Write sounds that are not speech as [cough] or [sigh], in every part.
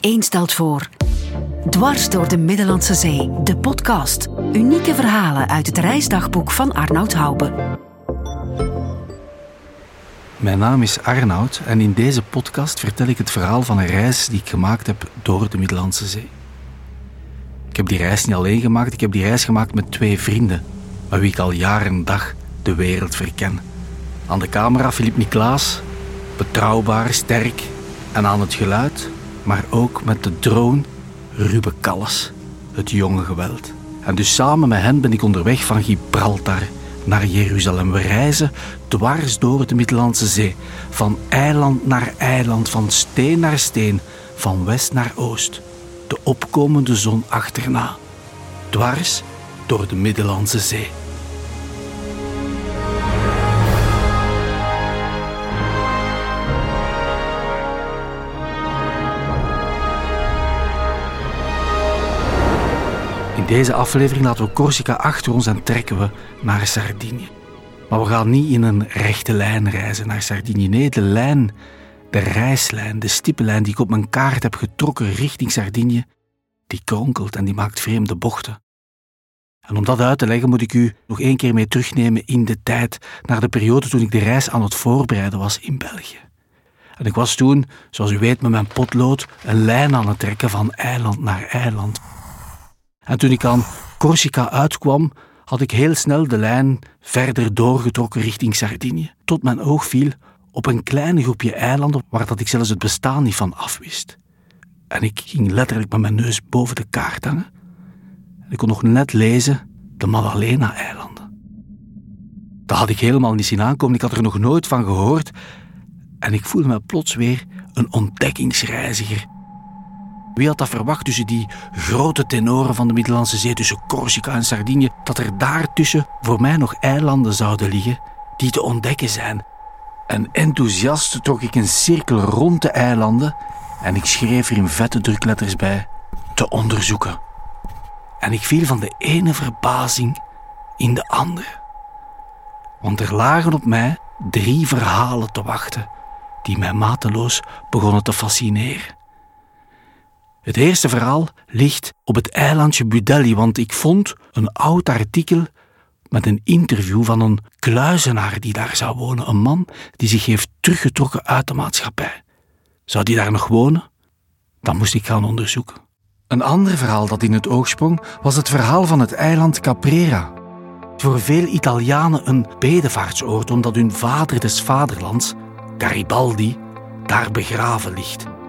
1 stelt voor. Dwars door de Middellandse Zee, de podcast. Unieke verhalen uit het reisdagboek van Arnoud Hoube. Mijn naam is Arnoud en in deze podcast vertel ik het verhaal van een reis die ik gemaakt heb door de Middellandse Zee. Ik heb die reis niet alleen gemaakt, ik heb die reis gemaakt met twee vrienden, met wie ik al jaren en dag de wereld verken. Aan de camera Philippe Niklaas, betrouwbaar, sterk en aan het geluid, maar ook met de drone Ruben Calles, het jonge geweld. En dus samen met hen ben ik onderweg van Gibraltar naar Jeruzalem. We reizen dwars door de Middellandse Zee, van eiland naar eiland, van steen naar steen, van west naar oost, de opkomende zon achterna, dwars door de Middellandse Zee. Deze aflevering laten we Corsica achter ons en trekken we naar Sardinië. Maar we gaan niet in een rechte lijn reizen naar Sardinië. Nee, de lijn, de reislijn, de stippenlijn die ik op mijn kaart heb getrokken richting Sardinië, die kronkelt en die maakt vreemde bochten. En om dat uit te leggen moet ik u nog één keer mee terugnemen in de tijd, naar de periode toen ik de reis aan het voorbereiden was in België. En ik was toen, zoals u weet, met mijn potlood een lijn aan het trekken van eiland naar eiland. En toen ik aan Corsica uitkwam, had ik heel snel de lijn verder doorgetrokken richting Sardinië, tot mijn oog viel op een klein groepje eilanden waar dat ik zelfs het bestaan niet van afwist. En ik ging letterlijk met mijn neus boven de kaart hangen. En ik kon nog net lezen de Maddalena-eilanden. Dat had ik helemaal niet zien aankomen, ik had er nog nooit van gehoord. En ik voelde me plots weer een ontdekkingsreiziger wie had dat verwacht tussen die grote tenoren van de Middellandse Zee, tussen Corsica en Sardinië, dat er daartussen voor mij nog eilanden zouden liggen die te ontdekken zijn? En enthousiast trok ik een cirkel rond de eilanden en ik schreef er in vette drukletters bij te onderzoeken. En ik viel van de ene verbazing in de andere. Want er lagen op mij drie verhalen te wachten die mij mateloos begonnen te fascineren. Het eerste verhaal ligt op het eilandje Budelli, want ik vond een oud artikel met een interview van een kluizenaar die daar zou wonen. Een man die zich heeft teruggetrokken uit de maatschappij. Zou die daar nog wonen? Dan moest ik gaan onderzoeken. Een ander verhaal dat in het oog sprong was het verhaal van het eiland Caprera. Voor veel Italianen een bedevaartsoord omdat hun vader des vaderlands, Garibaldi, daar begraven ligt.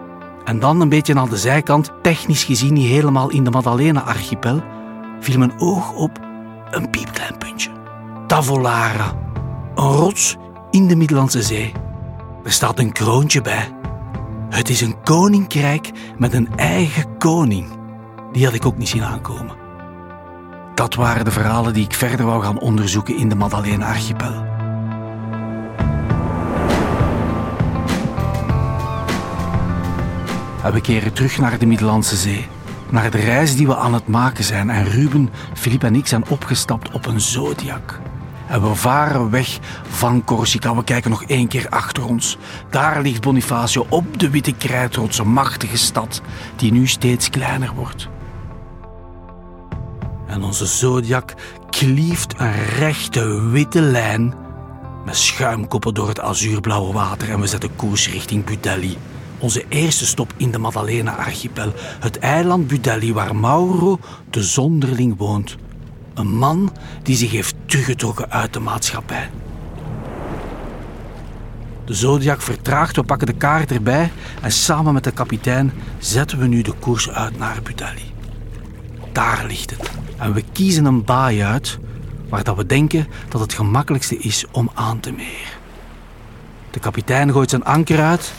En dan een beetje aan de zijkant, technisch gezien niet helemaal in de Maddalena-archipel, viel mijn oog op een piepklein puntje. Tavolara, een rots in de Middellandse Zee. Er staat een kroontje bij. Het is een koninkrijk met een eigen koning. Die had ik ook niet zien aankomen. Dat waren de verhalen die ik verder wou gaan onderzoeken in de Maddalena-archipel. En we keren terug naar de Middellandse Zee. Naar de reis die we aan het maken zijn. En Ruben, Filip en ik zijn opgestapt op een Zodiac. En we varen weg van Corsica. We kijken nog één keer achter ons. Daar ligt Bonifacio op de witte krijtrots, een machtige stad die nu steeds kleiner wordt. En onze Zodiac klieft een rechte witte lijn met schuimkoppen door het azuurblauwe water en we zetten koers richting Budelli. Onze eerste stop in de Maddalena-archipel, het eiland Budelli waar Mauro de zonderling woont. Een man die zich heeft teruggetrokken uit de maatschappij. De Zodiac vertraagt, we pakken de kaart erbij en samen met de kapitein zetten we nu de koers uit naar Budelli. Daar ligt het. En we kiezen een baai uit waar dat we denken dat het gemakkelijkste is om aan te meren. De kapitein gooit zijn anker uit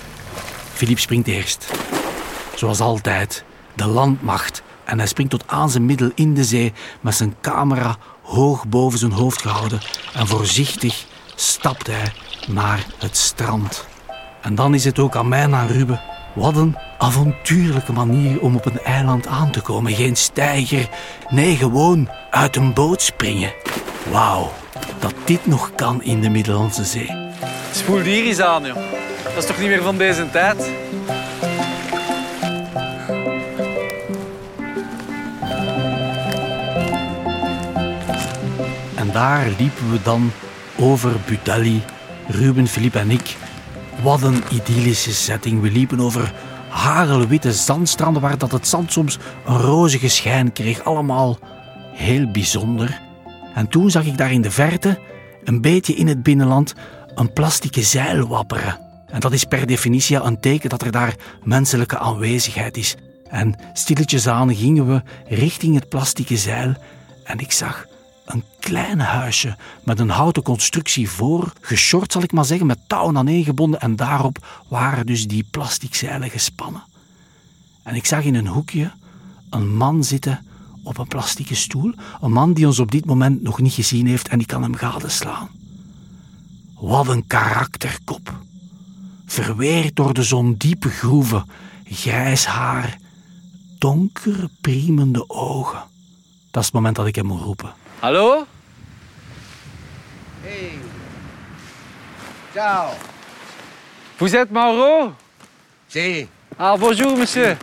Filip springt eerst. Zoals altijd, de landmacht. En hij springt tot aan zijn middel in de zee met zijn camera hoog boven zijn hoofd gehouden. En voorzichtig stapt hij naar het strand. En dan is het ook aan mij, aan Ruben. Wat een avontuurlijke manier om op een eiland aan te komen. Geen steiger, nee, gewoon uit een boot springen. Wauw, dat dit nog kan in de Middellandse Zee. Spoel hier eens aan, joh. Dat is toch niet meer van deze tijd? En daar liepen we dan over Budelli, Ruben, Filip en ik. Wat een idyllische setting. We liepen over hagelwitte zandstranden waar dat het zand soms een rozige schijn kreeg. Allemaal heel bijzonder. En toen zag ik daar in de verte, een beetje in het binnenland, een plastieke zeil wapperen. En dat is per definitie een teken dat er daar menselijke aanwezigheid is. En stilletjes aan gingen we richting het plastieke zeil en ik zag een klein huisje met een houten constructie voor, geshort zal ik maar zeggen, met touwen aaneengebonden en daarop waren dus die plastic zeilen gespannen. En ik zag in een hoekje een man zitten op een plastieke stoel, een man die ons op dit moment nog niet gezien heeft en die kan hem gadeslaan. Wat een karakterkop. Verweerd door de zon diepe groeven, grijs haar, donkere priemende ogen. Dat is het moment dat ik hem moet roepen. Hallo? Hey. Ciao. Vous êtes Mauro? Sì. Ah, bonjour, monsieur.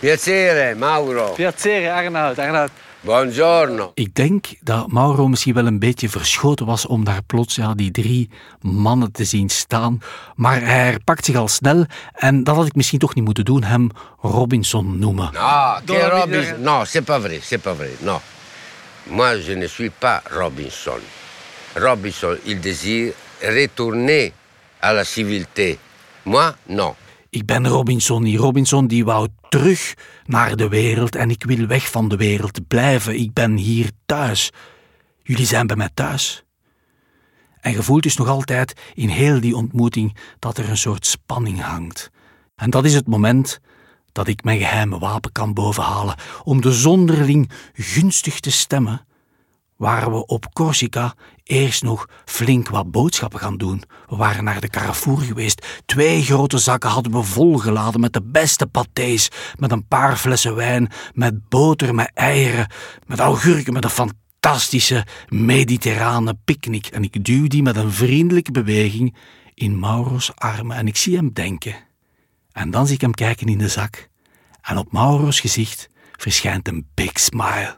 Piacere, Mauro. Piacere, Arnoud. Arnoud. Buongiorno. Ik denk dat Mauro misschien wel een beetje verschoten was om daar plots ja, die drie mannen te zien staan. Maar hij herpakt zich al snel en dat had ik misschien toch niet moeten doen, hem Robinson noemen. No, che Dove Robinson? No, c'est pas vrai, c'est pas vrai. No. Moi, je ne suis pas Robinson. Robinson, il désire retourner à la civilté. Moi, non. Ik ben Robinson niet. Robinson die wou terug naar de wereld en ik wil weg van de wereld blijven. Ik ben hier thuis. Jullie zijn bij mij thuis. En je voelt dus nog altijd in heel die ontmoeting dat er een soort spanning hangt. En dat is het moment dat ik mijn geheime wapen kan bovenhalen om de zonderling gunstig te stemmen waren we op Corsica eerst nog flink wat boodschappen gaan doen. We waren naar de Carrefour geweest. Twee grote zakken hadden we volgeladen met de beste pâtés, met een paar flessen wijn, met boter, met eieren, met augurken, met een fantastische mediterrane picknick. En ik duw die met een vriendelijke beweging in Mauro's armen en ik zie hem denken. En dan zie ik hem kijken in de zak. En op Mauro's gezicht verschijnt een big smile.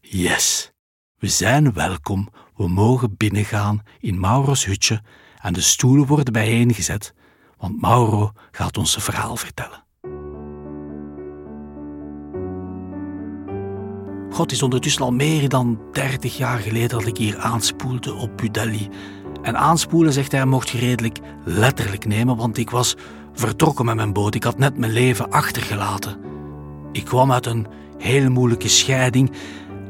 Yes. We zijn welkom, we mogen binnengaan in Mauro's hutje en de stoelen worden bijeengezet, want Mauro gaat ons een verhaal vertellen. God is ondertussen al meer dan 30 jaar geleden dat ik hier aanspoelde op Budelli. En aanspoelen, zegt hij, mocht je redelijk letterlijk nemen, want ik was vertrokken met mijn boot. Ik had net mijn leven achtergelaten. Ik kwam uit een heel moeilijke scheiding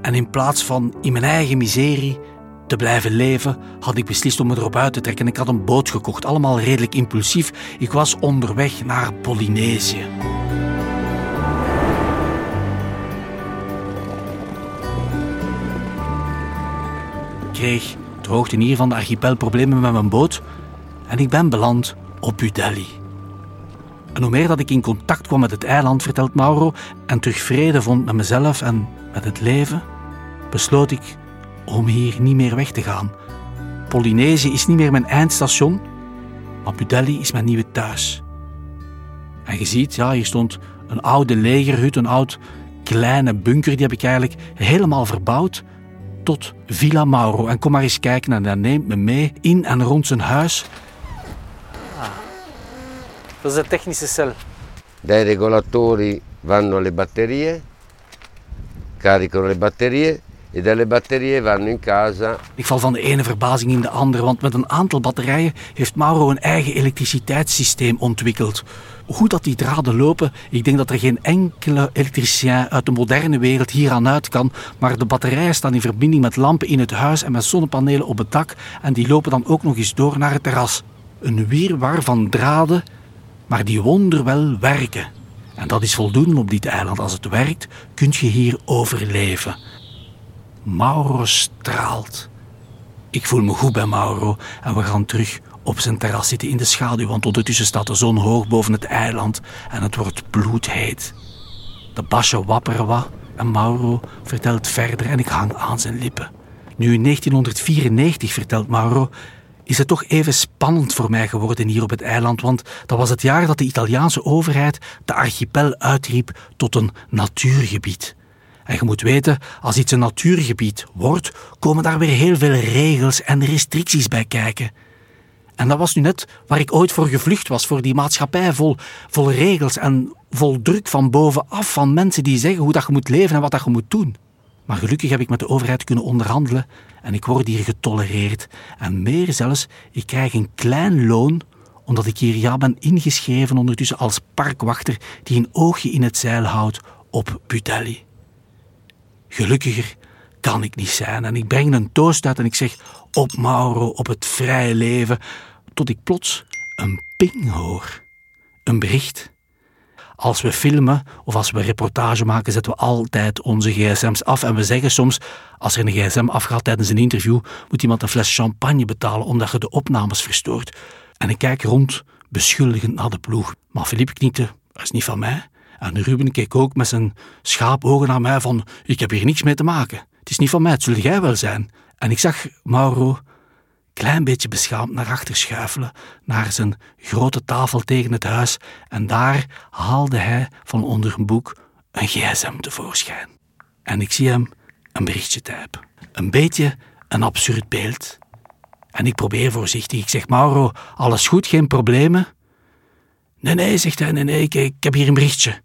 en in plaats van in mijn eigen miserie te blijven leven, had ik beslist om me erop uit te trekken. Ik had een boot gekocht, allemaal redelijk impulsief. Ik was onderweg naar Polynesië. Ik kreeg droogte hier van de archipel problemen met mijn boot en ik ben beland op Budelli. En hoe meer dat ik in contact kwam met het eiland, vertelt Mauro, en terug vrede vond met mezelf en met het leven, besloot ik om hier niet meer weg te gaan. Polynesië is niet meer mijn eindstation, maar Budelli is mijn nieuwe thuis. En je ziet, ja, hier stond een oude legerhut, een oud kleine bunker, die heb ik eigenlijk helemaal verbouwd tot Villa Mauro. En kom maar eens kijken en dan neemt me mee in en rond zijn huis. Dat is de technische cel. Dai regolatori vanno alle batterie, caricano le batterie e dalle batterie vanno in casa. Ik val van de ene verbazing in de andere, want met een aantal batterijen heeft Mauro een eigen elektriciteitssysteem ontwikkeld. Hoe dat die draden lopen, ik denk dat er geen enkele elektricien uit de moderne wereld hieraan uit kan, maar de batterijen staan in verbinding met lampen in het huis en met zonnepanelen op het dak en die lopen dan ook nog eens door naar het terras. Een wirwar van draden, maar die wonderwel werken. En dat is voldoende op dit eiland. Als het werkt, kun je hier overleven. Mauro straalt. Ik voel me goed bij Mauro en we gaan terug op zijn terras zitten in de schaduw, want ondertussen staat de zon hoog boven het eiland en het wordt bloedheet. De basje wapperen wat en Mauro vertelt verder en ik hang aan zijn lippen. Nu in 1994, vertelt Mauro, is het toch even spannend voor mij geworden hier op het eiland, want dat was het jaar dat de Italiaanse overheid de archipel uitriep tot een natuurgebied. En je moet weten, als iets een natuurgebied wordt, komen daar weer heel veel regels en restricties bij kijken. En dat was nu net waar ik ooit voor gevlucht was, voor die maatschappij vol, vol regels en vol druk van bovenaf van mensen die zeggen hoe dat je moet leven en wat dat je moet doen. Maar gelukkig heb ik met de overheid kunnen onderhandelen en ik word hier getolereerd. En meer zelfs, ik krijg een klein loon omdat ik hier ja ben ingeschreven ondertussen als parkwachter die een oogje in het zeil houdt op Butelli. Gelukkiger kan ik niet zijn en ik breng een toast uit en ik zeg op Mauro, op het vrije leven, tot ik plots een ping hoor. Een bericht. Als we filmen of als we reportage maken, zetten we altijd onze gsm's af. En we zeggen soms, als er een gsm afgaat tijdens een interview, moet iemand een fles champagne betalen omdat je de opnames verstoort. En ik kijk rond, beschuldigend naar de ploeg. Maar Philippe knikte, dat is niet van mij. En Ruben keek ook met zijn schaapogen naar mij van, ik heb hier niks mee te maken. Het is niet van mij, het zul jij wel zijn. En ik zag Mauro klein beetje beschaamd naar achter schuifelen, naar zijn grote tafel tegen het huis, en daar haalde hij van onder een boek een gsm tevoorschijn. En ik zie hem een berichtje typen. Een beetje een absurd beeld. En ik probeer voorzichtig. Ik zeg, Mauro, alles goed, geen problemen? Nee, nee, zegt hij, nee, nee, ik, ik heb hier een berichtje.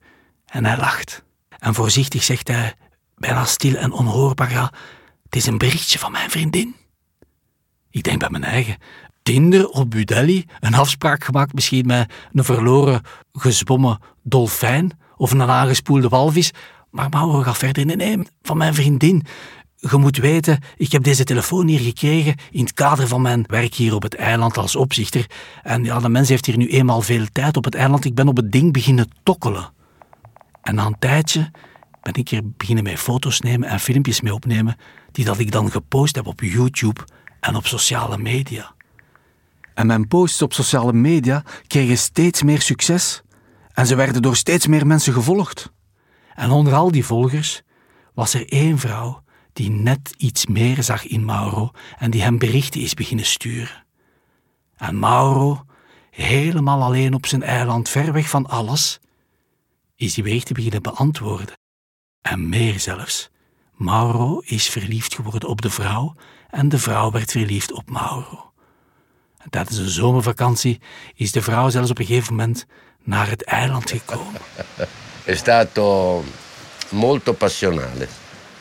En hij lacht. En voorzichtig zegt hij, bijna stil en onhoorbaar, ja, het is een berichtje van mijn vriendin. Ik denk bij mijn eigen. Tinder op Budelli, een afspraak gemaakt misschien met een verloren gezwommen dolfijn of een aangespoelde walvis. Maar Mauro gaat verder. Nee, nee, van mijn vriendin. Je moet weten, ik heb deze telefoon hier gekregen in het kader van mijn werk hier op het eiland als opzichter. En ja, de mens heeft hier nu eenmaal veel tijd op het eiland. Ik ben op het ding beginnen tokkelen. En na een tijdje ben ik hier beginnen met foto's nemen en filmpjes mee opnemen, die dat ik dan gepost heb op YouTube en op sociale media. En mijn posts op sociale media kregen steeds meer succes en ze werden door steeds meer mensen gevolgd. En onder al die volgers was er één vrouw die net iets meer zag in Mauro en die hem berichten is beginnen sturen. En Mauro, helemaal alleen op zijn eiland, ver weg van alles, is die berichten beginnen beantwoorden. En meer zelfs. Mauro is verliefd geworden op de vrouw en de vrouw werd verliefd op Mauro. En tijdens een zomervakantie is de vrouw zelfs op een gegeven moment naar het eiland gekomen. [laughs] È stato molto passionale.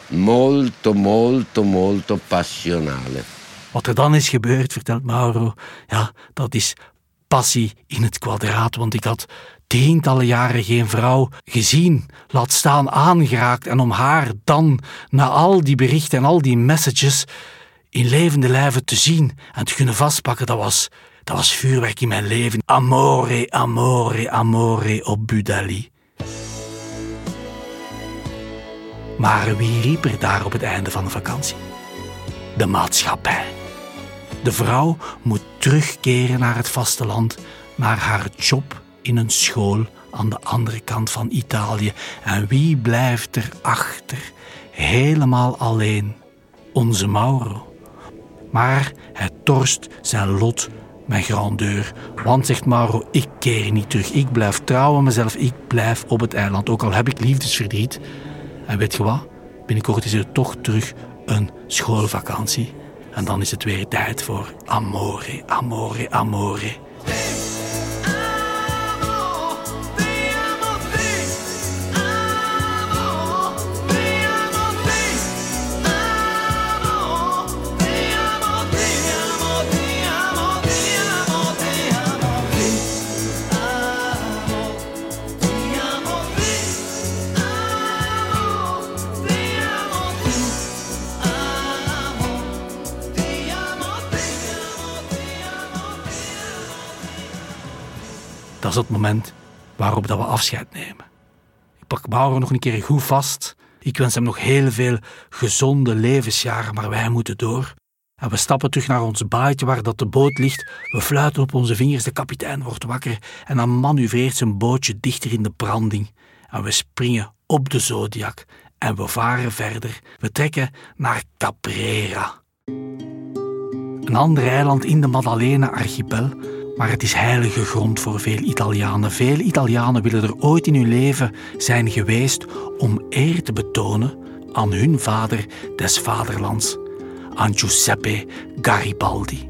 Molto, molto, molto passionale. Wat er dan is gebeurd, vertelt Mauro, ja, dat is passie in het kwadraat, want ik had tientallen jaren geen vrouw gezien, laat staan aangeraakt, en om haar dan, na al die berichten en al die messages, in levende lijven te zien en te kunnen vastpakken, dat was, dat was vuurwerk in mijn leven. Amore, amore, amore op Budali. Maar wie riep er daar op het einde van de vakantie? De maatschappij. De vrouw moet terugkeren naar het vasteland, naar haar job in een school aan de andere kant van Italië. En wie blijft er achter? Helemaal alleen. Onze Mauro. Maar hij torst zijn lot met grandeur. Want, zegt Mauro, ik keer niet terug. Ik blijf trouw aan mezelf. Ik blijf op het eiland. Ook al heb ik liefdesverdriet. En weet je wat? Binnenkort is er toch terug een schoolvakantie. En dan is het weer tijd voor amore, amore, amore. Is het moment waarop dat we afscheid nemen. Ik pak Mauro nog een keer goed vast. Ik wens hem nog heel veel gezonde levensjaren, maar wij moeten door. En we stappen terug naar ons baaitje waar dat de boot ligt. We fluiten op onze vingers, de kapitein wordt wakker en dan manoeuvreert zijn bootje dichter in de branding. En we springen op de Zodiac en we varen verder. We trekken naar Caprera. Een ander eiland in de Maddalena-archipel maar het is heilige grond voor veel Italianen. Veel Italianen willen er ooit in hun leven zijn geweest om eer te betonen aan hun vader des vaderlands, aan Giuseppe Garibaldi.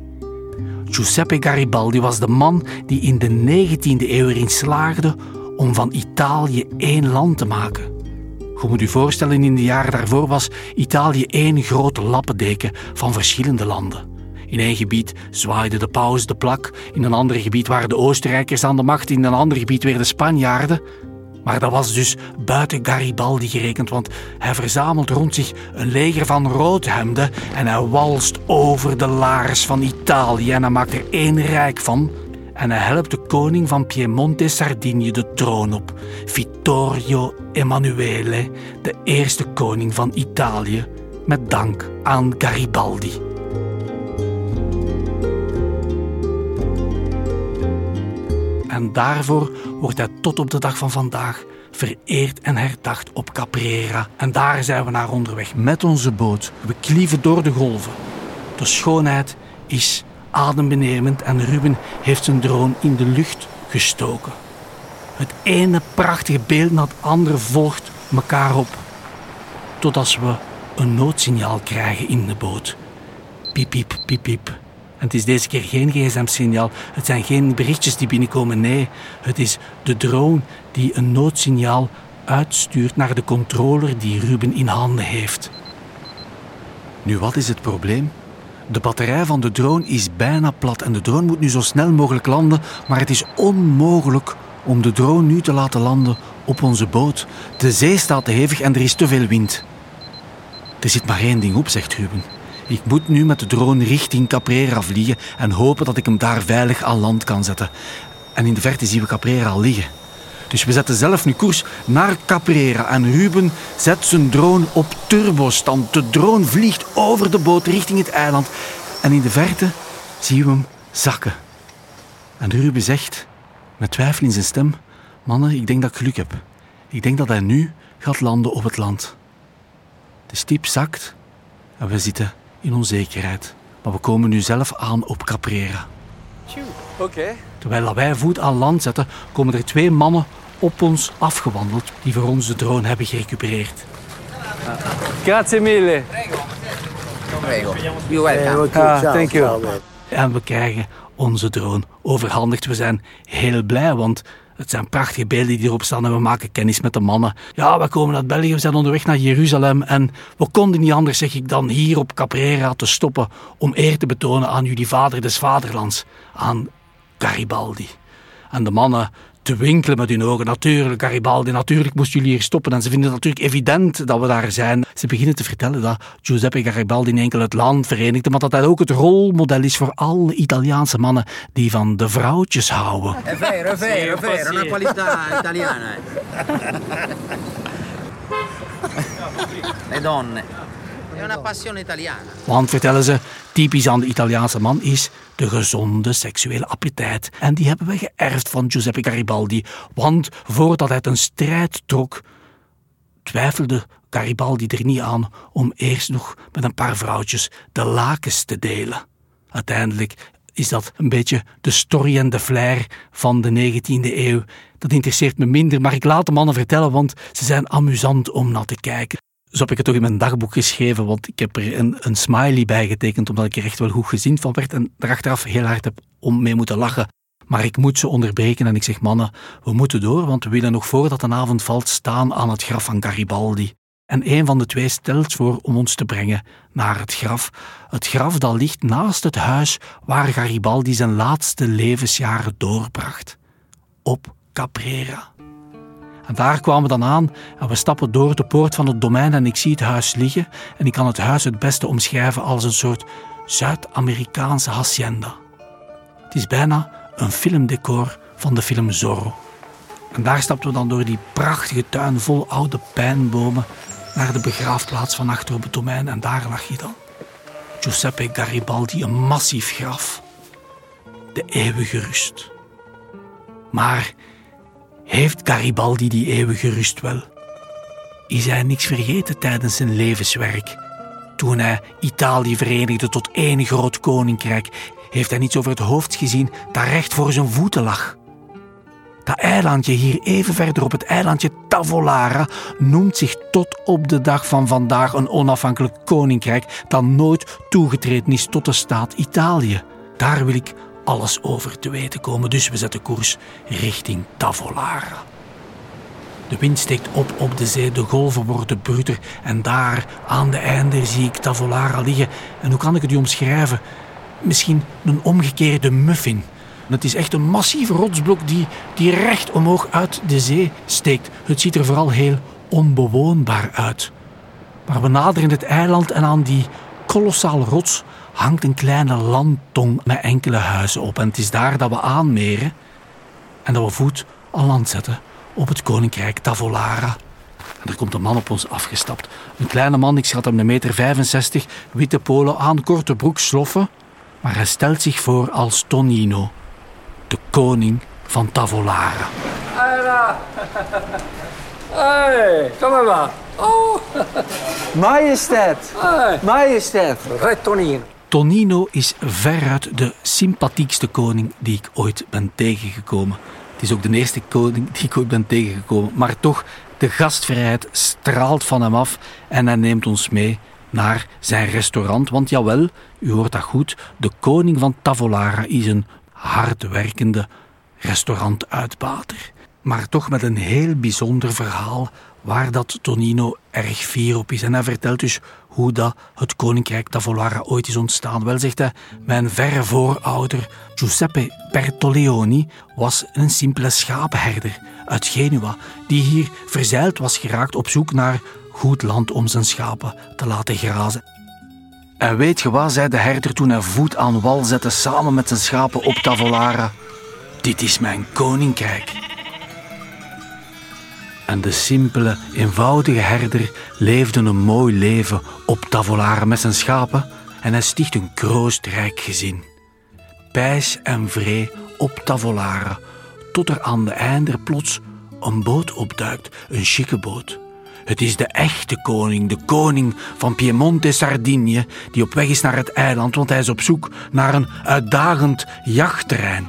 Giuseppe Garibaldi was de man die in de 19e eeuw erin slaagde om van Italië één land te maken. Je moet je voorstellen, in de jaren daarvoor was Italië één grote lappendeken van verschillende landen. In één gebied zwaaide de paus de plak, in een ander gebied waren de Oostenrijkers aan de macht, in een ander gebied weer de Spanjaarden. Maar dat was dus buiten Garibaldi gerekend, want hij verzamelt rond zich een leger van roodhemden en hij walst over de laars van Italië en hij maakt er één rijk van. En hij helpt de koning van Piemonte Sardinië de troon op, Vittorio Emanuele, de eerste koning van Italië, met dank aan Garibaldi. En daarvoor wordt hij tot op de dag van vandaag vereerd en herdacht op Caprera. En daar zijn we naar onderweg met onze boot. We klieven door de golven. De schoonheid is adembenemend en Ruben heeft zijn drone in de lucht gestoken. Het ene prachtige beeld na het andere volgt elkaar op. Totdat we een noodsignaal krijgen in de boot. Piep, piep, piep, piep. Het is deze keer geen gsm-signaal. Het zijn geen berichtjes die binnenkomen. Nee, het is de drone die een noodsignaal uitstuurt naar de controller die Ruben in handen heeft. Nu, wat is het probleem? De batterij van de drone is bijna plat en de drone moet nu zo snel mogelijk landen, maar het is onmogelijk om de drone nu te laten landen op onze boot. De zee staat te hevig en er is te veel wind. Er zit maar één ding op, zegt Ruben. Ik moet nu met de drone richting Caprera vliegen en hopen dat ik hem daar veilig aan land kan zetten. En in de verte zien we Caprera al liggen. Dus we zetten zelf nu koers naar Caprera en Ruben zet zijn drone op turbostand. De drone vliegt over de boot richting het eiland en in de verte zien we hem zakken. En Ruben zegt, met twijfel in zijn stem, mannen, ik denk dat ik geluk heb. Ik denk dat hij nu gaat landen op het land. De stip zakt en we zitten in onzekerheid. Maar we komen nu zelf aan op Caprera. Oké. Terwijl wij voet aan land zetten, komen er twee mannen op ons afgewandeld die voor ons de drone hebben gerecupereerd. Grazie mille. Prego. You welcome. Ah, thank you. En we krijgen onze drone overhandigd. We zijn heel blij, want het zijn prachtige beelden die erop staan en we maken kennis met de mannen. Ja, we komen uit België, we zijn onderweg naar Jeruzalem en we konden niet anders, zeg ik dan, hier op Caprera te stoppen om eer te betonen aan jullie vader des vaderlands, aan Garibaldi. En de mannen te winkelen met hun ogen. Natuurlijk, Garibaldi, natuurlijk moesten jullie hier stoppen. En ze vinden het natuurlijk evident dat we daar zijn. Ze beginnen te vertellen dat Giuseppe Garibaldi niet enkel het land verenigde, maar dat hij ook het rolmodel is voor alle Italiaanse mannen die van de vrouwtjes houden. È vero, è vero, è vero, una qualità italiana. Le donne. È una passione italiana. Want, vertellen ze, typisch aan de Italiaanse man is de gezonde seksuele appetijt. En die hebben we geërfd van Giuseppe Garibaldi. Want voordat hij ten strijd trok, twijfelde Garibaldi er niet aan om eerst nog met een paar vrouwtjes de lakens te delen. Uiteindelijk is dat een beetje de story en de flair van de 19e eeuw. Dat interesseert me minder, maar ik laat de mannen vertellen, want ze zijn amusant om naar te kijken. Zo heb ik het ook in mijn dagboek geschreven, want ik heb er een, een smiley bij getekend, omdat ik er echt wel goed gezien van werd en er achteraf heel hard heb om mee moeten lachen. Maar ik moet ze onderbreken en ik zeg, mannen, we moeten door, want we willen nog voordat de avond valt staan aan het graf van Garibaldi. En een van de twee stelt voor om ons te brengen naar het graf. Het graf dat ligt naast het huis waar Garibaldi zijn laatste levensjaren doorbracht. Op Caprera. En daar kwamen we dan aan en we stappen door de poort van het domein en ik zie het huis liggen en ik kan het huis het beste omschrijven als een soort Zuid-Amerikaanse hacienda. Het is bijna een filmdecor van de film Zorro. En daar stapten we dan door die prachtige tuin vol oude pijnbomen naar de begraafplaats van achter op het domein en daar lag je dan. Giuseppe Garibaldi, een massief graf. De eeuwige rust. Maar heeft Garibaldi die eeuwige rust wel? Is hij niks vergeten tijdens zijn levenswerk? Toen hij Italië verenigde tot één groot koninkrijk, heeft hij niets over het hoofd gezien dat recht voor zijn voeten lag. Dat eilandje hier even verder op het eilandje Tavolara noemt zich tot op de dag van vandaag een onafhankelijk koninkrijk dat nooit toegetreden is tot de staat Italië. Daar wil ik alles over te weten komen, dus we zetten koers richting Tavolara. De wind steekt op op de zee, de golven worden bruter en daar aan de einde zie ik Tavolara liggen. En hoe kan ik het u omschrijven? Misschien een omgekeerde muffin. Het is echt een massieve rotsblok die, die recht omhoog uit de zee steekt. Het ziet er vooral heel onbewoonbaar uit. Maar we naderen het eiland en aan die kolossale rots hangt een kleine landtong met enkele huizen op. En het is daar dat we aanmeren en dat we voet aan land zetten op het koninkrijk Tavolara. En er komt een man op ons afgestapt. Een kleine man, ik schat hem een meter 65, witte polo aan, korte broek, sloffen. Maar hij stelt zich voor als Tonino, de koning van Tavolara. Hey, come maar. Oh, Majesteit. hey. Majesteit. Retonino. Tonino is veruit de sympathiekste koning die ik ooit ben tegengekomen. Het is ook de eerste koning die ik ooit ben tegengekomen. Maar toch, de gastvrijheid straalt van hem af en hij neemt ons mee naar zijn restaurant. Want jawel, u hoort dat goed, de koning van Tavolara is een hardwerkende restaurantuitbater. Maar toch met een heel bijzonder verhaal waar dat Tonino erg fier op is. En hij vertelt dus hoe dat het koninkrijk Tavolara ooit is ontstaan. Wel zegt hij, mijn verre voorouder Giuseppe Bertoleoni was een simpele schapenherder uit Genua, die hier verzeild was geraakt op zoek naar goed land om zijn schapen te laten grazen. En weet je wat, zei de herder toen hij voet aan wal zette samen met zijn schapen op Tavolara? Dit is mijn koninkrijk. En de simpele, eenvoudige herder leefde een mooi leven op Tavolara met zijn schapen en hij sticht een kroostrijk gezin. Pijs en vree op Tavolara, tot er aan de einde plots een boot opduikt, een chique boot. Het is de echte koning, de koning van Piemonte Sardinië, die op weg is naar het eiland, want hij is op zoek naar een uitdagend jachtterrein.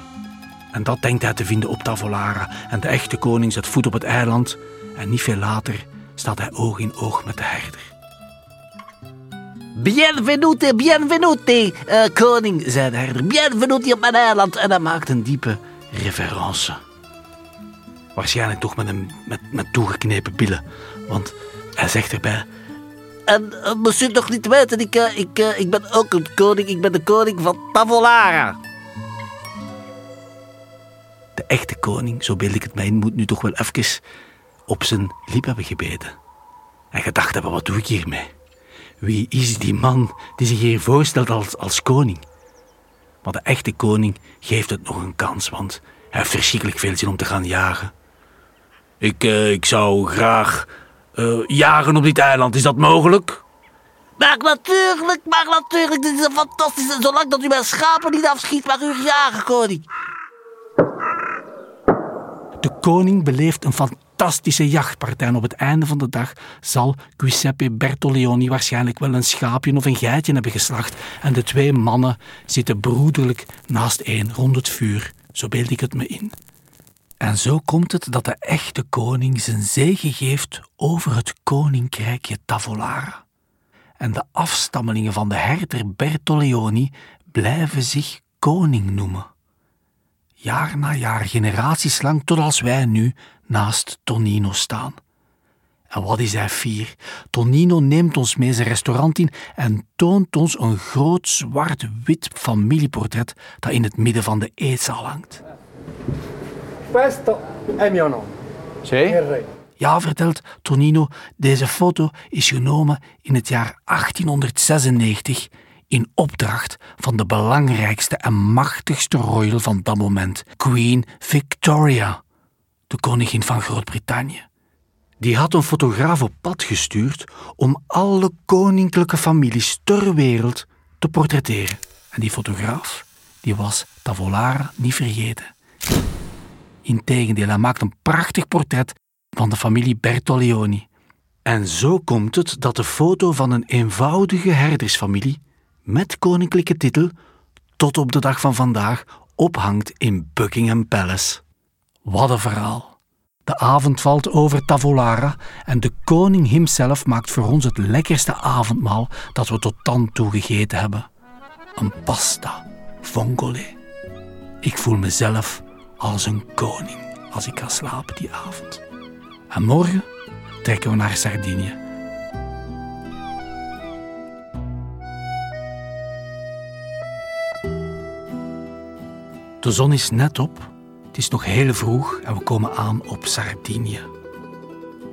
En dat denkt hij te vinden op Tavolara. En de echte koning zet voet op het eiland en niet veel later staat hij oog in oog met de herder. Bienvenute, bienvenute, eh, koning, zei de herder. Bienvenute op mijn eiland. En hij maakt een diepe reverence. Waarschijnlijk toch met, een, met, met toegeknepen billen, want hij zegt erbij... En uh, moest u nog niet weten, ik, uh, ik, ik ben ook een koning. Ik ben de koning van Tavolara. De echte koning, zo beeld ik het mij in, moet nu toch wel even op zijn liep hebben gebeden. En gedacht hebben, wat doe ik hiermee? Wie is die man die zich hier voorstelt als, als koning? Maar de echte koning geeft het nog een kans, want hij heeft verschrikkelijk veel zin om te gaan jagen. Ik, uh, ik zou graag uh, jagen op dit eiland, is dat mogelijk? Maar natuurlijk, maar natuurlijk, dit is een fantastische... Zolang dat u mijn schapen niet afschiet, mag u jagen, koning. Koning beleeft een fantastische jachtpartij. En op het einde van de dag zal Giuseppe Bertoleoni waarschijnlijk wel een schaapje of een geitje hebben geslacht. En de twee mannen zitten broederlijk naast één rond het vuur. Zo beeld ik het me in. En zo komt het dat de echte koning zijn zegen geeft over het koninkrijkje Tavolara. En de afstammelingen van de herder Bertoleoni blijven zich koning noemen jaar na jaar, generaties lang, tot als wij nu naast Tonino staan. En wat is hij fier? Tonino neemt ons mee zijn restaurant in en toont ons een groot zwart-wit familieportret dat in het midden van de eetzaal hangt. Questo è mio nome, Sì? Ja, vertelt Tonino, deze foto is genomen in het jaar 1896 in opdracht van de belangrijkste en machtigste royal van dat moment, Queen Victoria, de koningin van Groot-Brittannië. Die had een fotograaf op pad gestuurd om alle koninklijke families ter wereld te portretteren. En die fotograaf, die was Tavolara niet vergeten. Integendeel, hij maakt een prachtig portret van de familie Bertoleoni. En zo komt het dat de foto van een eenvoudige herdersfamilie met koninklijke titel tot op de dag van vandaag ophangt in Buckingham Palace. Wat een verhaal. De avond valt over Tavolara en de koning himself maakt voor ons het lekkerste avondmaal dat we tot dan toe gegeten hebben. Een pasta vongole. Ik voel mezelf als een koning als ik ga slapen die avond. En morgen trekken we naar Sardinië. De zon is net op, het is nog heel vroeg en we komen aan op Sardinië.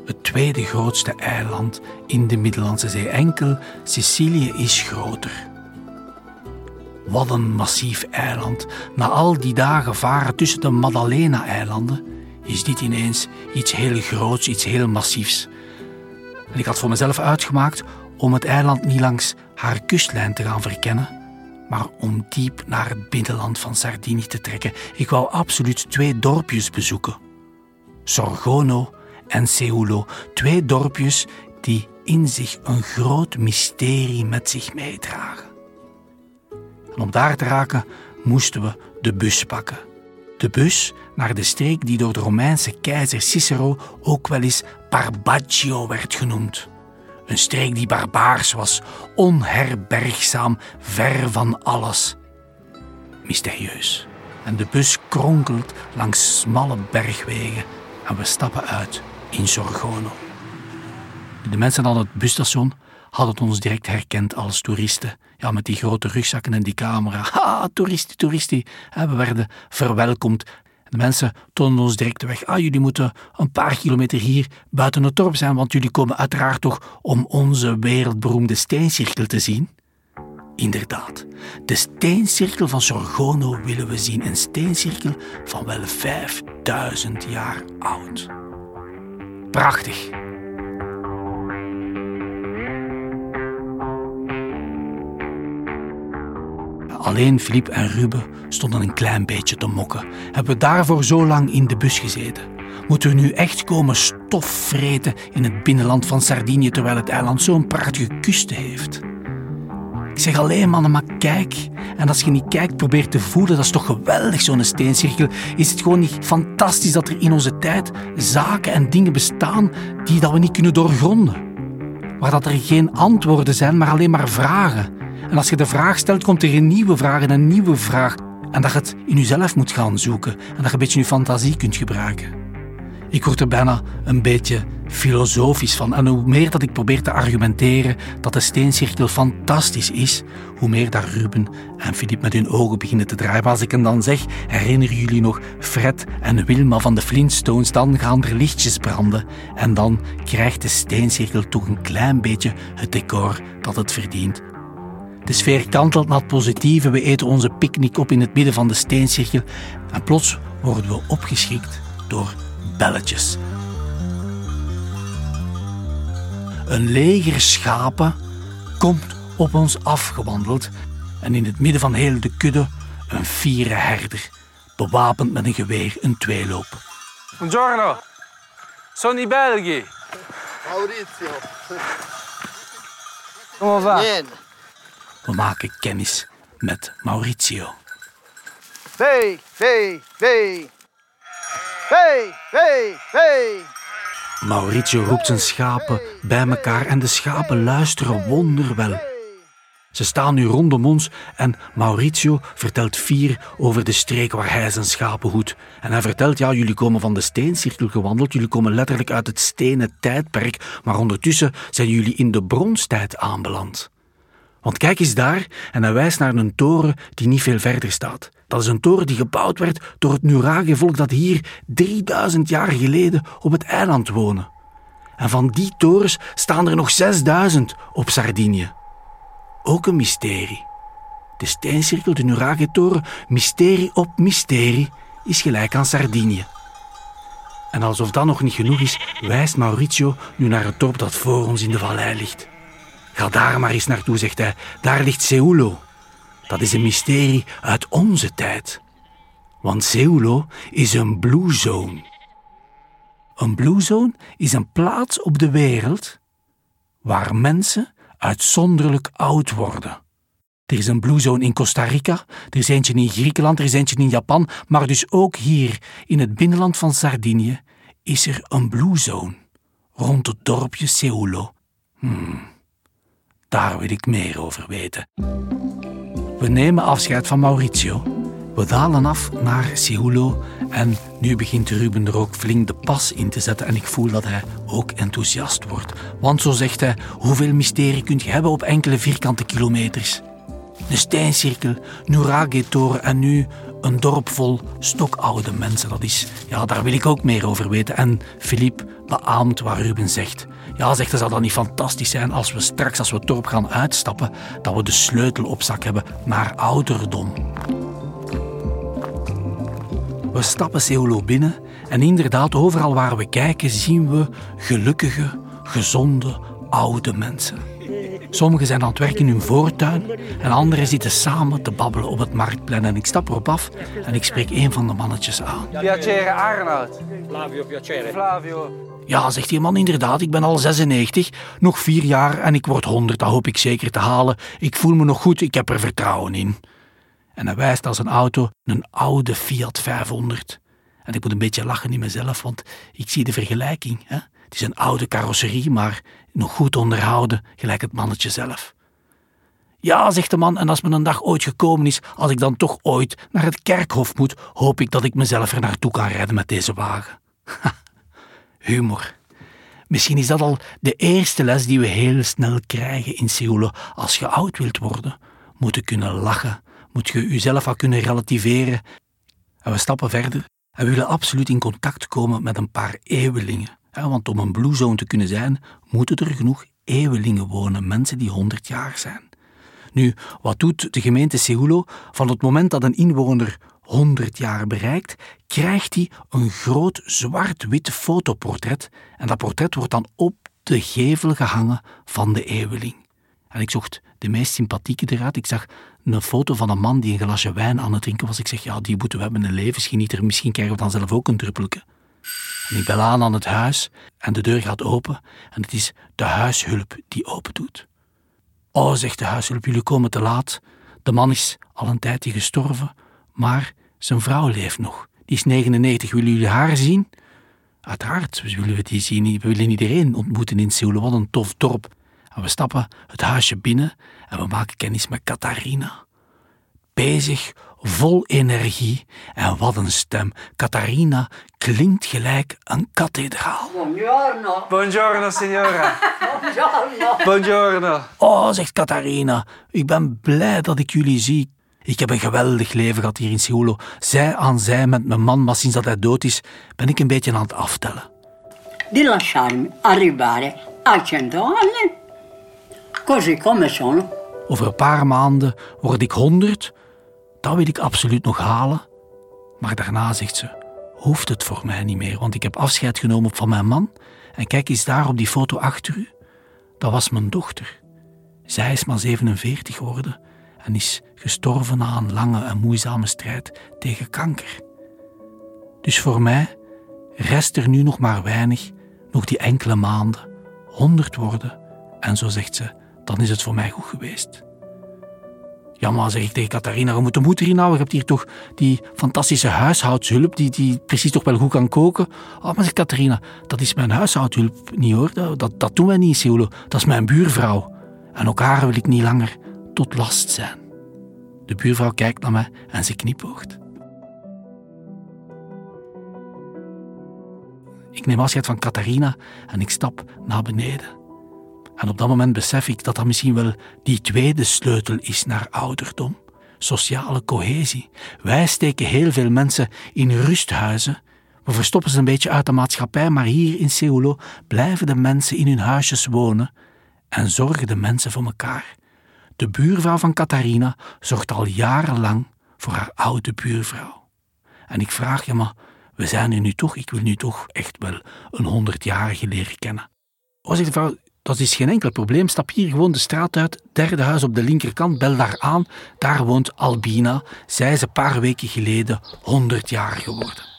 Het tweede grootste eiland in de Middellandse Zee. Enkel Sicilië is groter. Wat een massief eiland. Na al die dagen varen tussen de Maddalena-eilanden is dit ineens iets heel groots, iets heel massiefs. En ik had voor mezelf uitgemaakt om het eiland niet langs haar kustlijn te gaan verkennen, maar om diep naar het binnenland van Sardinië te trekken. Ik wou absoluut twee dorpjes bezoeken. Sorgono en Seulo, twee dorpjes die in zich een groot mysterie met zich meedragen. En om daar te raken moesten we de bus pakken. De bus naar de streek die door de Romeinse keizer Cicero ook wel eens Barbaggio werd genoemd. Een streek die barbaars was, onherbergzaam, ver van alles. Mysterieus. En de bus kronkelt langs smalle bergwegen en we stappen uit in Sorgono. De mensen aan het busstation hadden ons direct herkend als toeristen. Ja, met die grote rugzakken en die camera. Ha, toeristen, toeristen. We werden verwelkomd. De mensen toonden ons direct de weg. Ah, jullie moeten een paar kilometer hier buiten het dorp zijn, want jullie komen uiteraard toch om onze wereldberoemde steencirkel te zien. Inderdaad, de steencirkel van Sorgono willen we zien. Een steencirkel van wel 5000 jaar oud. Prachtig. Alleen Filip en Ruben stonden een klein beetje te mokken. Hebben we daarvoor zo lang in de bus gezeten? Moeten we nu echt komen stofvreten in het binnenland van Sardinië terwijl het eiland zo'n prachtige kusten heeft? Ik zeg alleen mannen, maar kijk. En als je niet kijkt, probeert te voelen, dat is toch geweldig zo'n steencirkel. Is het gewoon niet fantastisch dat er in onze tijd zaken en dingen bestaan die dat we niet kunnen doorgronden? Waar dat er geen antwoorden zijn, maar alleen maar vragen. En als je de vraag stelt, komt er een nieuwe vraag en een nieuwe vraag. En dat je het in jezelf moet gaan zoeken en dat je een beetje je fantasie kunt gebruiken. Ik word er bijna een beetje filosofisch van. En hoe meer dat ik probeer te argumenteren dat de steencirkel fantastisch is, hoe meer dat Ruben en Filip met hun ogen beginnen te draaien. Maar als ik hen dan zeg, herinneren jullie nog Fred en Wilma van de Flintstones, dan gaan er lichtjes branden. En dan krijgt de steencirkel toch een klein beetje het decor dat het verdient de sfeer kantelt naar het positieve. We eten onze picknick op in het midden van de steencirkel. En plots worden we opgeschrikt door belletjes. Een leger schapen komt op ons afgewandeld. En in het midden van heel de kudde een fiere herder, bewapend met een geweer, een tweeloop. Buongiorno, sono i Belgi. Maurizio. Come va? We maken kennis met Maurizio. Vee, vee, vee. Vee, vee, vee. Maurizio roept zijn schapen bij elkaar en de schapen luisteren wonderwel. Ze staan nu rondom ons en Maurizio vertelt vier over de streek waar hij zijn schapen hoedt. En hij vertelt, ja, jullie komen van de steencirkel gewandeld, jullie komen letterlijk uit het stenen tijdperk, maar ondertussen zijn jullie in de bronstijd aanbeland. Want kijk eens daar, en hij wijst naar een toren die niet veel verder staat. Dat is een toren die gebouwd werd door het Nurage-volk dat hier 3000 jaar geleden op het eiland wonen. En van die torens staan er nog 6000 op Sardinië. Ook een mysterie. De steencirkel, de Nurage-toren, mysterie op mysterie, is gelijk aan Sardinië. En alsof dat nog niet genoeg is, wijst Maurizio nu naar het dorp dat voor ons in de vallei ligt. Ga daar maar eens naartoe, zegt hij. Daar ligt Seulo. Dat is een mysterie uit onze tijd. Want Seulo is een blue zone. Een blue zone is een plaats op de wereld waar mensen uitzonderlijk oud worden. Er is een Blue Zone in Costa Rica, er is eentje in Griekenland, er is eentje in Japan, maar dus ook hier in het binnenland van Sardinië is er een Blue Zone rond het dorpje Seulo. Hmm, daar wil ik meer over weten. We nemen afscheid van Maurizio. We dalen af naar Seulo en nu begint Ruben er ook flink de pas in te zetten en ik voel dat hij ook enthousiast wordt. Want zo zegt hij, hoeveel mysterie kunt je hebben op enkele vierkante kilometers? De steincirkel, Nuraghe-toren en nu een dorp vol stokoude mensen. Dat is, ja, daar wil ik ook meer over weten. En Philippe beaamt wat Ruben zegt. Ja, zegt hij, zou dat niet fantastisch zijn als we straks, als we het dorp gaan uitstappen, dat we de sleutel op zak hebben naar ouderdom. We stappen Seolo binnen en inderdaad, overal waar we kijken, zien we gelukkige, gezonde, oude mensen. Sommigen zijn aan het werken in hun voortuin en anderen zitten samen te babbelen op het marktplein. En ik stap erop af en ik spreek een van de mannetjes aan. Piacere Arnoud. Flavio, piacere. Flavio. Ja, zegt die man inderdaad, ik ben al 96, nog vier jaar en ik word 100, dat hoop ik zeker te halen. Ik voel me nog goed, ik heb er vertrouwen in. En hij wijst als een auto een oude Fiat 500. En ik moet een beetje lachen in mezelf, want ik zie de vergelijking. Hè? Het is een oude carrosserie, maar nog goed onderhouden, gelijk het mannetje zelf. Ja, zegt de man, en als mijn dag ooit gekomen is, als ik dan toch ooit naar het kerkhof moet, hoop ik dat ik mezelf er naartoe kan rijden met deze wagen. [laughs] Humor. Misschien is dat al de eerste les die we heel snel krijgen in Seoul. Als je oud wilt worden, moet je kunnen lachen, moet je jezelf al kunnen relativeren. En we stappen verder en we willen absoluut in contact komen met een paar eeuwelingen. Want om een Blue Zone te kunnen zijn, moeten er genoeg eeuwelingen wonen, mensen die 100 jaar zijn. Nu, wat doet de gemeente Seulo? Van het moment dat een inwoner 100 jaar bereikt, krijgt hij een groot zwart-wit fotoportret. En dat portret wordt dan op de gevel gehangen van de eeuweling. En ik zocht de meest sympathieke eruit. Ik zag een foto van een man die een glasje wijn aan het drinken was. Ik zeg, ja, die moeten we hebben, een levensgenieter. Misschien krijgen we dan zelf ook een druppelke. En ik bel aan aan het huis en de deur gaat open en het is de huishulp die open doet. Oh, zegt de huishulp, jullie komen te laat. De man is al een tijdje gestorven, maar zijn vrouw leeft nog. Die is 99. Willen jullie haar zien? Uiteraard, we willen die zien. We willen iedereen ontmoeten in Seoul. Wat een tof dorp. En we stappen het huisje binnen en we maken kennis met Catharina. Bezig, vol energie en wat een stem. Catharina klinkt gelijk een kathedraal. Buongiorno. Buongiorno, signora. Buongiorno. Buongiorno. Oh, zegt Catharina, ik ben blij dat ik jullie zie. Ik heb een geweldig leven gehad hier in Seoul. Zij aan zij met mijn man, maar sinds dat hij dood is, ben ik een beetje aan het aftellen. Di lasciarmi arrivare a 100 anni, così come sono. Over een paar maanden word ik 100. Dat wil ik absoluut nog halen. Maar daarna zegt ze: hoeft het voor mij niet meer, want ik heb afscheid genomen van mijn man. En kijk eens daar op die foto achter u. Dat was mijn dochter. Zij is maar 47 geworden en is gestorven na een lange en moeizame strijd tegen kanker. Dus voor mij rest er nu nog maar weinig, nog die enkele maanden, 100 worden. En zo zegt ze: dan is het voor mij goed geweest. Ja, zeg ik tegen Catharina, je moet de moed erin houden. Je hebt hier toch die fantastische huishoudshulp, die, die precies toch wel goed kan koken. Oh, maar zegt Catharina, dat is mijn huishoudhulp niet hoor. Dat, dat, dat doen wij niet in Seoul. Dat is mijn buurvrouw. En ook haar wil ik niet langer tot last zijn. De buurvrouw kijkt naar mij en ze knipoogt. Ik neem afscheid van Catharina en ik stap naar beneden. En op dat moment besef ik dat dat misschien wel die tweede sleutel is naar ouderdom. Sociale cohesie. Wij steken heel veel mensen in rusthuizen. We verstoppen ze een beetje uit de maatschappij, maar hier in Seulo blijven de mensen in hun huisjes wonen en zorgen de mensen voor elkaar. De buurvrouw van Catharina zorgt al jarenlang voor haar oude buurvrouw. En ik vraag je maar, we zijn er nu toch, ik wil nu toch echt wel een honderdjarige leren kennen. Oh, zegt de vrouw, dat is geen enkel probleem. Stap hier gewoon de straat uit, derde huis op de linkerkant, bel daar aan. Daar woont Albina. Zij is een paar weken geleden 100 jaar geworden.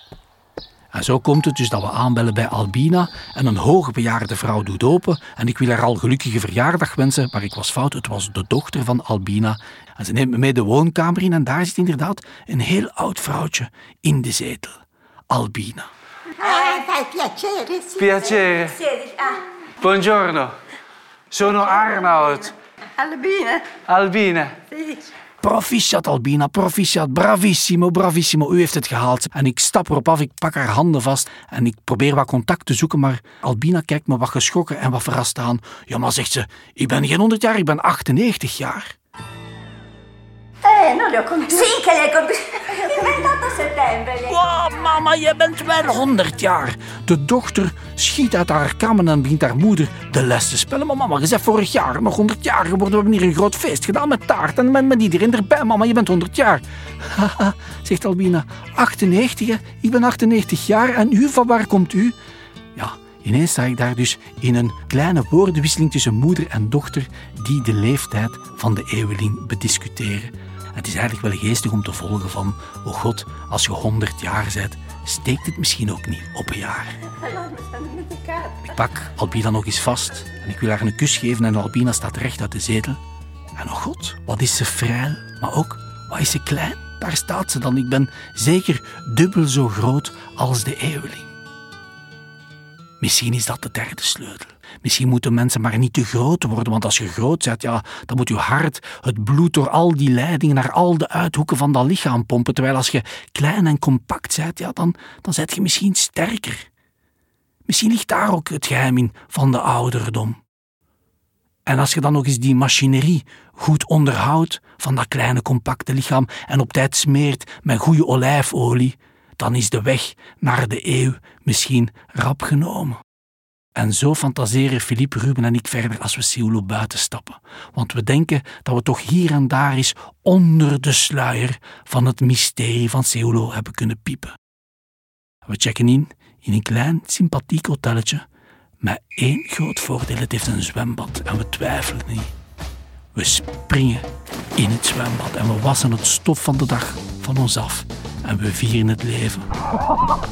En zo komt het dus dat we aanbellen bij Albina en een hoogbejaarde vrouw doet open en ik wil haar al gelukkige verjaardag wensen, maar ik was fout, het was de dochter van Albina. En ze neemt me mee de woonkamer in en daar zit inderdaad een heel oud vrouwtje in de zetel. Albina. Ah, piacere. Piacere. Ah, Buongiorno. Sono Arnoud. Albina. Albine. Proficiat Albina, proficiat, bravissimo, bravissimo, u heeft het gehaald. En ik stap erop af, ik pak haar handen vast en ik probeer wat contact te zoeken, maar Albina kijkt me wat geschrokken en wat verrast aan. Ja, maar zegt ze, ik ben geen 100 jaar, ik ben 98 jaar. Eh, non li ho compiuti. Sì, che compiuti. Il 28 settembre li hai Wow, mama, je bent wel 100 jaar. De dochter schiet uit haar kammen en begint haar moeder de les te spellen. Maar mama, je bent vorig jaar nog 100 jaar geworden. We hebben hier een groot feest gedaan met taart en met, met iedereen erbij. Mama, je bent 100 jaar. Haha, [laughs] zegt Albina. 98, hè? Ik ben 98 jaar. En u, van waar komt u? Ja, ineens sta ik daar dus in een kleine woordenwisseling tussen moeder en dochter die de leeftijd van de eeuweling bediscussiëren. Het is eigenlijk wel geestig om te volgen van, oh god, als je 100 jaar bent, steekt het misschien ook niet op een jaar. Ik pak Albina nog eens vast en ik wil haar een kus geven en Albina staat recht uit de zetel. En oh god, wat is ze frail, maar ook, wat is ze klein? Daar staat ze dan. Ik ben zeker dubbel zo groot als de eeuweling. Misschien is dat de derde sleutel. Misschien moeten mensen maar niet te groot worden, want als je groot bent, ja, dan moet je hart het bloed door al die leidingen naar al de uithoeken van dat lichaam pompen. Terwijl als je klein en compact bent, ja, dan, dan zet je misschien sterker. Misschien ligt daar ook het geheim in van de ouderdom. En als je dan nog eens die machinerie goed onderhoudt van dat kleine compacte lichaam en op tijd smeert met goede olijfolie, dan is de weg naar de eeuw misschien rap genomen. En zo fantaseren Philippe, Ruben en ik verder als we Seulo buiten stappen. Want we denken dat we toch hier en daar eens onder de sluier van het mysterie van Seulo hebben kunnen piepen. We checken in in een klein, sympathiek hotelletje met één groot voordeel. Het heeft een zwembad en we twijfelen niet. We springen in het zwembad en we wassen het stof van de dag van ons af. En we vieren het leven.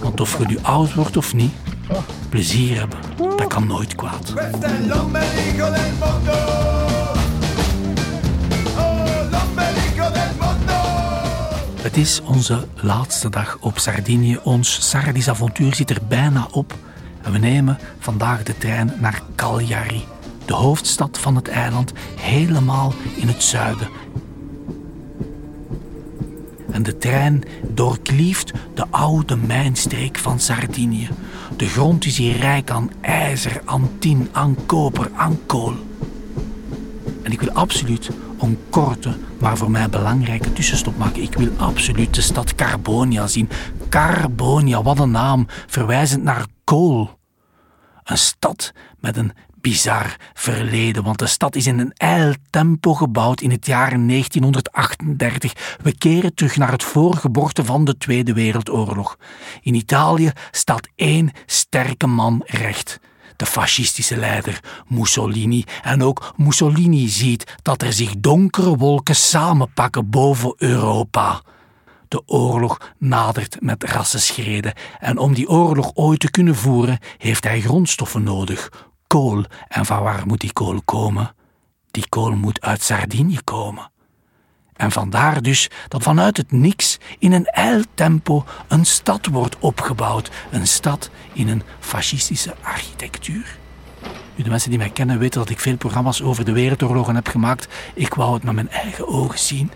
Want of je nu oud wordt of niet, plezier hebben, dat kan nooit kwaad. Oh. Het is onze laatste dag op Sardinië. Ons Sardisch avontuur zit er bijna op. En we nemen vandaag de trein naar Cagliari, de hoofdstad van het eiland, helemaal in het zuiden. En de trein doorklieft de oude mijnstreek van Sardinië. De grond is hier rijk aan ijzer, aan tin, aan koper, aan kool. En ik wil absoluut een korte, maar voor mij belangrijke tussenstop maken. Ik wil absoluut de stad Carbonia zien. Carbonia, wat een naam, verwijzend naar kool. Een stad met een bizar verleden, want de stad is in een ijl tempo gebouwd in het jaar 1938. We keren terug naar het voorgeboorte van de Tweede Wereldoorlog. In Italië staat één sterke man recht. De fascistische leider Mussolini. En ook Mussolini ziet dat er zich donkere wolken samenpakken boven Europa. De oorlog nadert met rassenschreden en om die oorlog ooit te kunnen voeren heeft hij grondstoffen nodig. Kool. En van waar moet die kool komen? Die kool moet uit Sardinië komen. En vandaar dus dat vanuit het niks in een eiltempo een stad wordt opgebouwd. Een stad in een fascistische architectuur. Nu, de mensen die mij kennen weten dat ik veel programma's over de wereldoorlogen heb gemaakt. Ik wou het met mijn eigen ogen zien.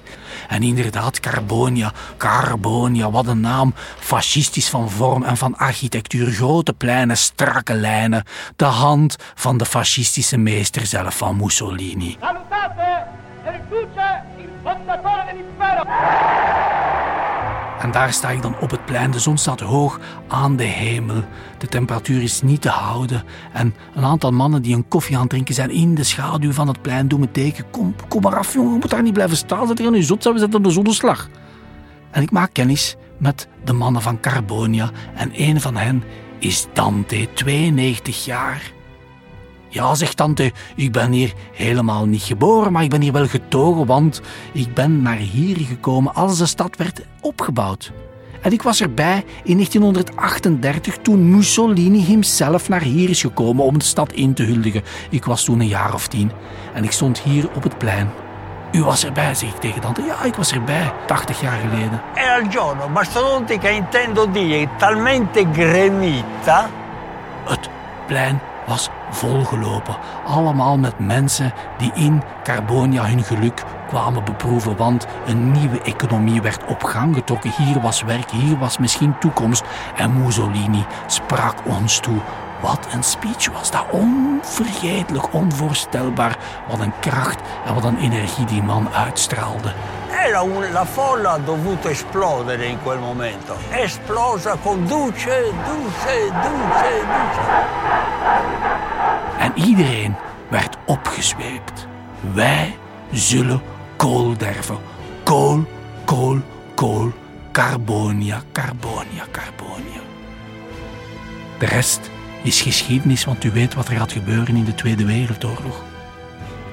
En inderdaad, Carbonia, Carbonia, wat een naam. Fascistisch van vorm en van architectuur. Grote pleinen, strakke lijnen. De hand van de fascistische meester zelf, van Mussolini. Salutate e riduce il fondatore dell'impero. En daar sta ik dan op het plein. De zon staat hoog aan de hemel. De temperatuur is niet te houden. En een aantal mannen die een koffie aan het drinken zijn in de schaduw van het plein doen me teken. Kom, kom maar af, jongen. Je moet daar niet blijven staan. Zet aan je zot. We zetten de zonneslag. En ik maak kennis met de mannen van Carbonia. En een van hen is Dante, 92 jaar. Ja, zegt tante, ik ben hier helemaal niet geboren, maar ik ben hier wel getogen, want ik ben naar hier gekomen als de stad werd opgebouwd. En ik was erbij in 1938 toen Mussolini himself naar hier is gekomen om de stad in te huldigen. Ik was toen een jaar of tien en ik stond hier op het plein. U was erbij, zeg ik tegen tante. Ja, ik was erbij, 80 jaar geleden. Era il giorno mastodontica intendo dire talmente gremita. Het plein was volgelopen. Allemaal met mensen die in Carbonia hun geluk kwamen beproeven, want een nieuwe economie werd op gang getrokken. Hier was werk, hier was misschien toekomst. En Mussolini sprak ons toe. Wat een speech was dat. Onvergetelijk, onvoorstelbaar. Wat een kracht en wat een energie die man uitstraalde. La folla ha dovuto esplodere in quel momento. Esplosa con duce, duce, duce, duce. En iedereen werd opgezweept. Wij zullen kool derven. Kool, kool, kool. Carbonia, Carbonia, Carbonia. De rest is geschiedenis, want u weet wat er gaat gebeuren in de Tweede Wereldoorlog.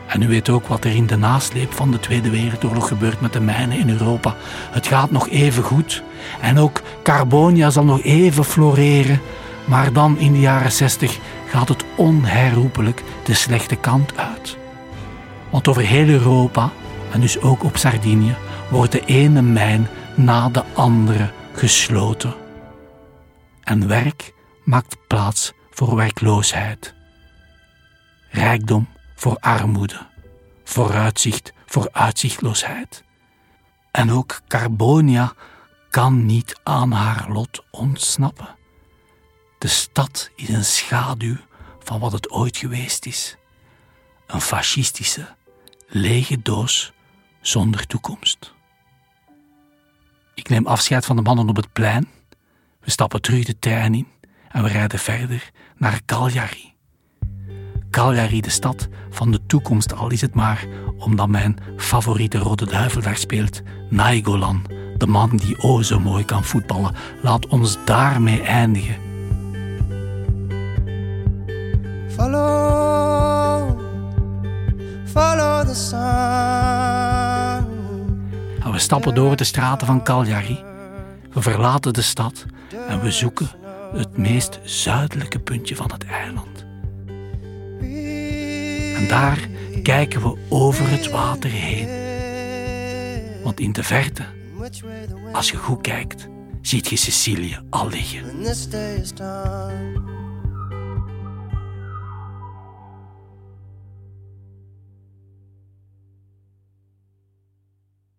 En u weet ook wat er in de nasleep van de Tweede Wereldoorlog gebeurt met de mijnen in Europa. Het gaat nog even goed. En ook Carbonia zal nog even floreren. Maar dan in de jaren 60 gaat het onherroepelijk de slechte kant uit. Want over heel Europa, en dus ook op Sardinië, wordt de ene mijn na de andere gesloten. En werk maakt plaats voor werkloosheid. Rijkdom voor armoede. Vooruitzicht voor uitzichtloosheid. En ook Carbonia kan niet aan haar lot ontsnappen. De stad is een schaduw van wat het ooit geweest is. Een fascistische, lege doos zonder toekomst. Ik neem afscheid van de mannen op het plein. We stappen terug de trein in en we rijden verder naar Cagliari. Cagliari, de stad van de toekomst, al is het maar omdat mijn favoriete rode duivel daar speelt, Nainggolan, de man die o zo mooi kan voetballen. Laat ons daarmee eindigen. Follow, follow the sun. En we stappen door de straten van Cagliari. We verlaten de stad en we zoeken het meest zuidelijke puntje van het eiland. En daar kijken we over het water heen. Want in de verte, als je goed kijkt, ziet je Sicilië al liggen.